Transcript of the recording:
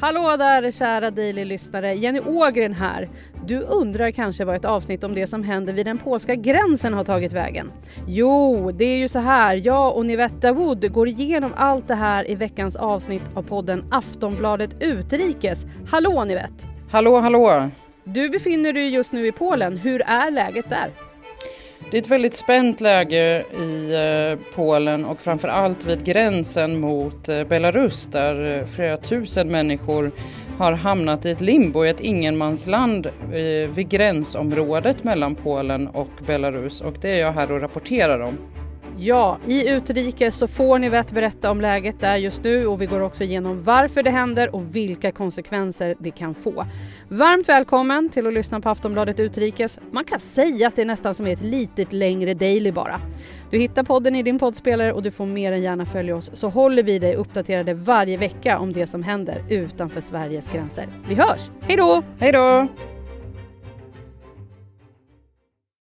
Hallå där kära Daily-lyssnare, Jenny Ågren här. Du undrar kanske vad ett avsnitt om det som händer vid den polska gränsen har tagit vägen? Jo, det är ju så här. Jag och Nivetta Wood går igenom allt det här i veckans avsnitt av podden Aftonbladet Utrikes. Hallå Nivette! Hallå, hallå! Du befinner dig just nu i Polen. Hur är läget där? Det är ett väldigt spänt läge i eh, Polen och framför allt vid gränsen mot eh, Belarus där eh, flera tusen människor har hamnat i ett limbo, i ett ingenmansland vid gränsområdet mellan Polen och Belarus och det är jag här och rapporterar om. Ja, i utrikes så får ni vett berätta om läget där just nu och vi går också igenom varför det händer och vilka konsekvenser det kan få. Varmt välkommen till att lyssna på Aftonbladet Utrikes. Man kan säga att det är nästan som ett litet längre daily bara. Du hittar podden i din poddspelare och du får mer än gärna följa oss så håller vi dig uppdaterade varje vecka om det som händer utanför Sveriges gränser. Vi hörs! Hej då! Hej då!